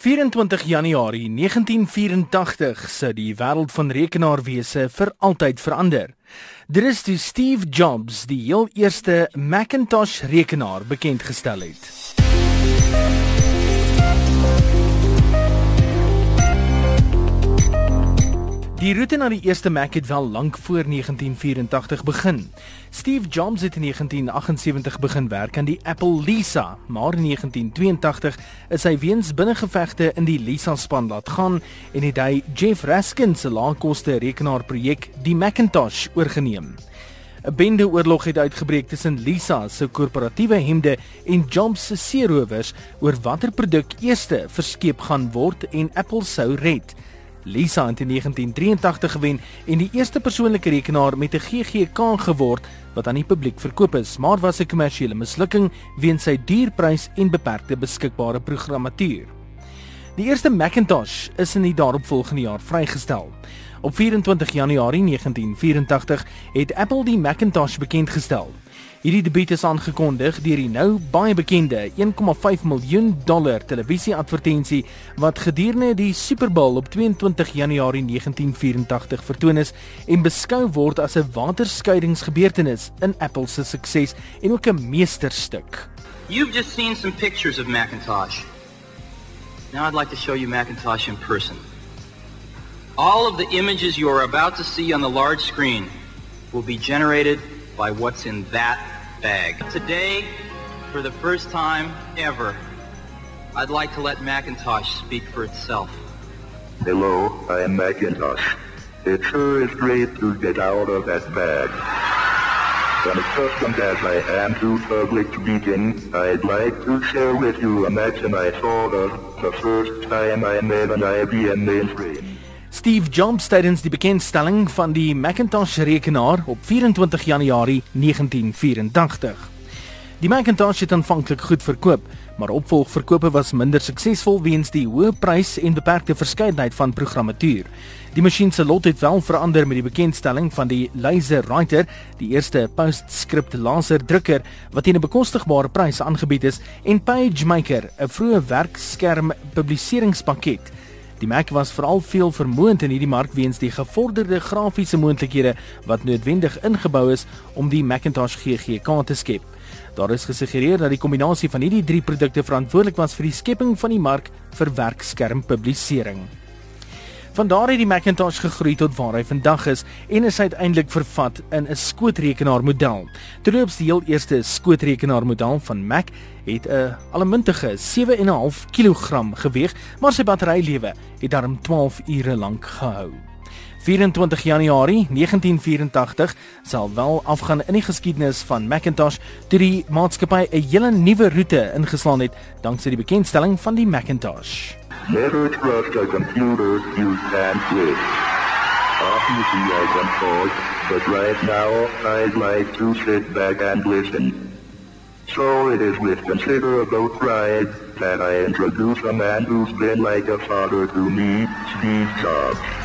24 Januarie 1984 sou die wêreld van rekenaarwese vir altyd verander. Dit is toe Steve Jobs die heel eerste Macintosh rekenaar bekend gestel het. Die roete na die eerste Mac het wel lank voor 1984 begin. Steve Jobs het in 1978 begin werk aan die Apple Lisa, maar in 1982 is hy weens binnengevegte in die Lisa span laat gaan en het hy Jeff Raskin se laagkoste rekenaarprojek, die Macintosh, oorgeneem. 'n Bende oorlog het uitgebreek tussen Lisa se korporatiewe hemde en Jobs se seerowers oor watter produk eerste verskeep gaan word en Apple sou red. Lisa het in 1983 gewen en die eerste persoonlike rekenaar met 'n GGK geword wat aan die publiek verkoop is, maar was 'n kommersiële mislukking weens sy duur prys en beperkte beskikbare programmatuur. Die eerste Macintosh is in die daaropvolgende jaar vrygestel. Op 24 Januarie 1984 het Apple die Macintosh bekend gestel. Hierdie debuut is aangekondig deur die nou baie bekende 1,5 miljoen dollar televisieadvertensie wat gedurende die Super Bowl op 22 Januarie 1984 vertoon is en beskou word as 'n waterskeidingsgebeurtenis in Apple se sukses en ook 'n meesterstuk. You've just seen some pictures of Macintosh. Now I'd like to show you Macintosh in person. All of the images you are about to see on the large screen will be generated by what's in that bag. Today, for the first time ever, I'd like to let Macintosh speak for itself. Hello, I am Macintosh. It sure is great to get out of that bag. Accustomed as I am to public speaking, I'd like to share with you a action I saw the, the first time I made an IBM mainframe. Steve Jobs tydens die bekendstelling van die Macintosh rekenaar op 24 Januarie 1984. Die Macintosh het aanvanklik goed verkoop, maar opvolgverkope was minder suksesvol weens die hoë prys en beperkte verskeidenheid van programmatuur. Die masjien se lot het wel verander met die bekendstelling van die LaserWriter, die eerste PostScript laserdrukker wat teen 'n bekostigbare prys aangebied is, en PageMaker, 'n vroeë werkskerm publiseringspakket. Die Mac was veral veel vermoënd in hierdie mark weens die gevorderde grafiese moontlikhede wat noodwendig ingebou is om die Macintosh GGK te skep. Daar is gesuggereer dat die kombinasie van hierdie drie produkte verantwoordelik was vir die skepping van die mark vir werkskermpublisering. Van daar het die Macintosh gegroei tot waar hy vandag is en is uiteindelik vervat in 'n skootrekenaarmodel. Terloops die heel eerste skootrekenaarmodel van Mac het 'n allemintige 7.5 kg geweg, maar sy batterylewe het darm 12 ure lank gehou. 24 Januarie 1984 sal wel afgaan in die geskiedenis van Macintosh toe die maatskappy 'n hele nuwe roete ingeslaan het danksy die bekendstelling van die Macintosh. Never trust a computer you can't read. Obviously I can talk, but right now I'd like to sit back and listen. So it is with considerable pride that I introduce a man who's been like a father to me, Steve Jobs.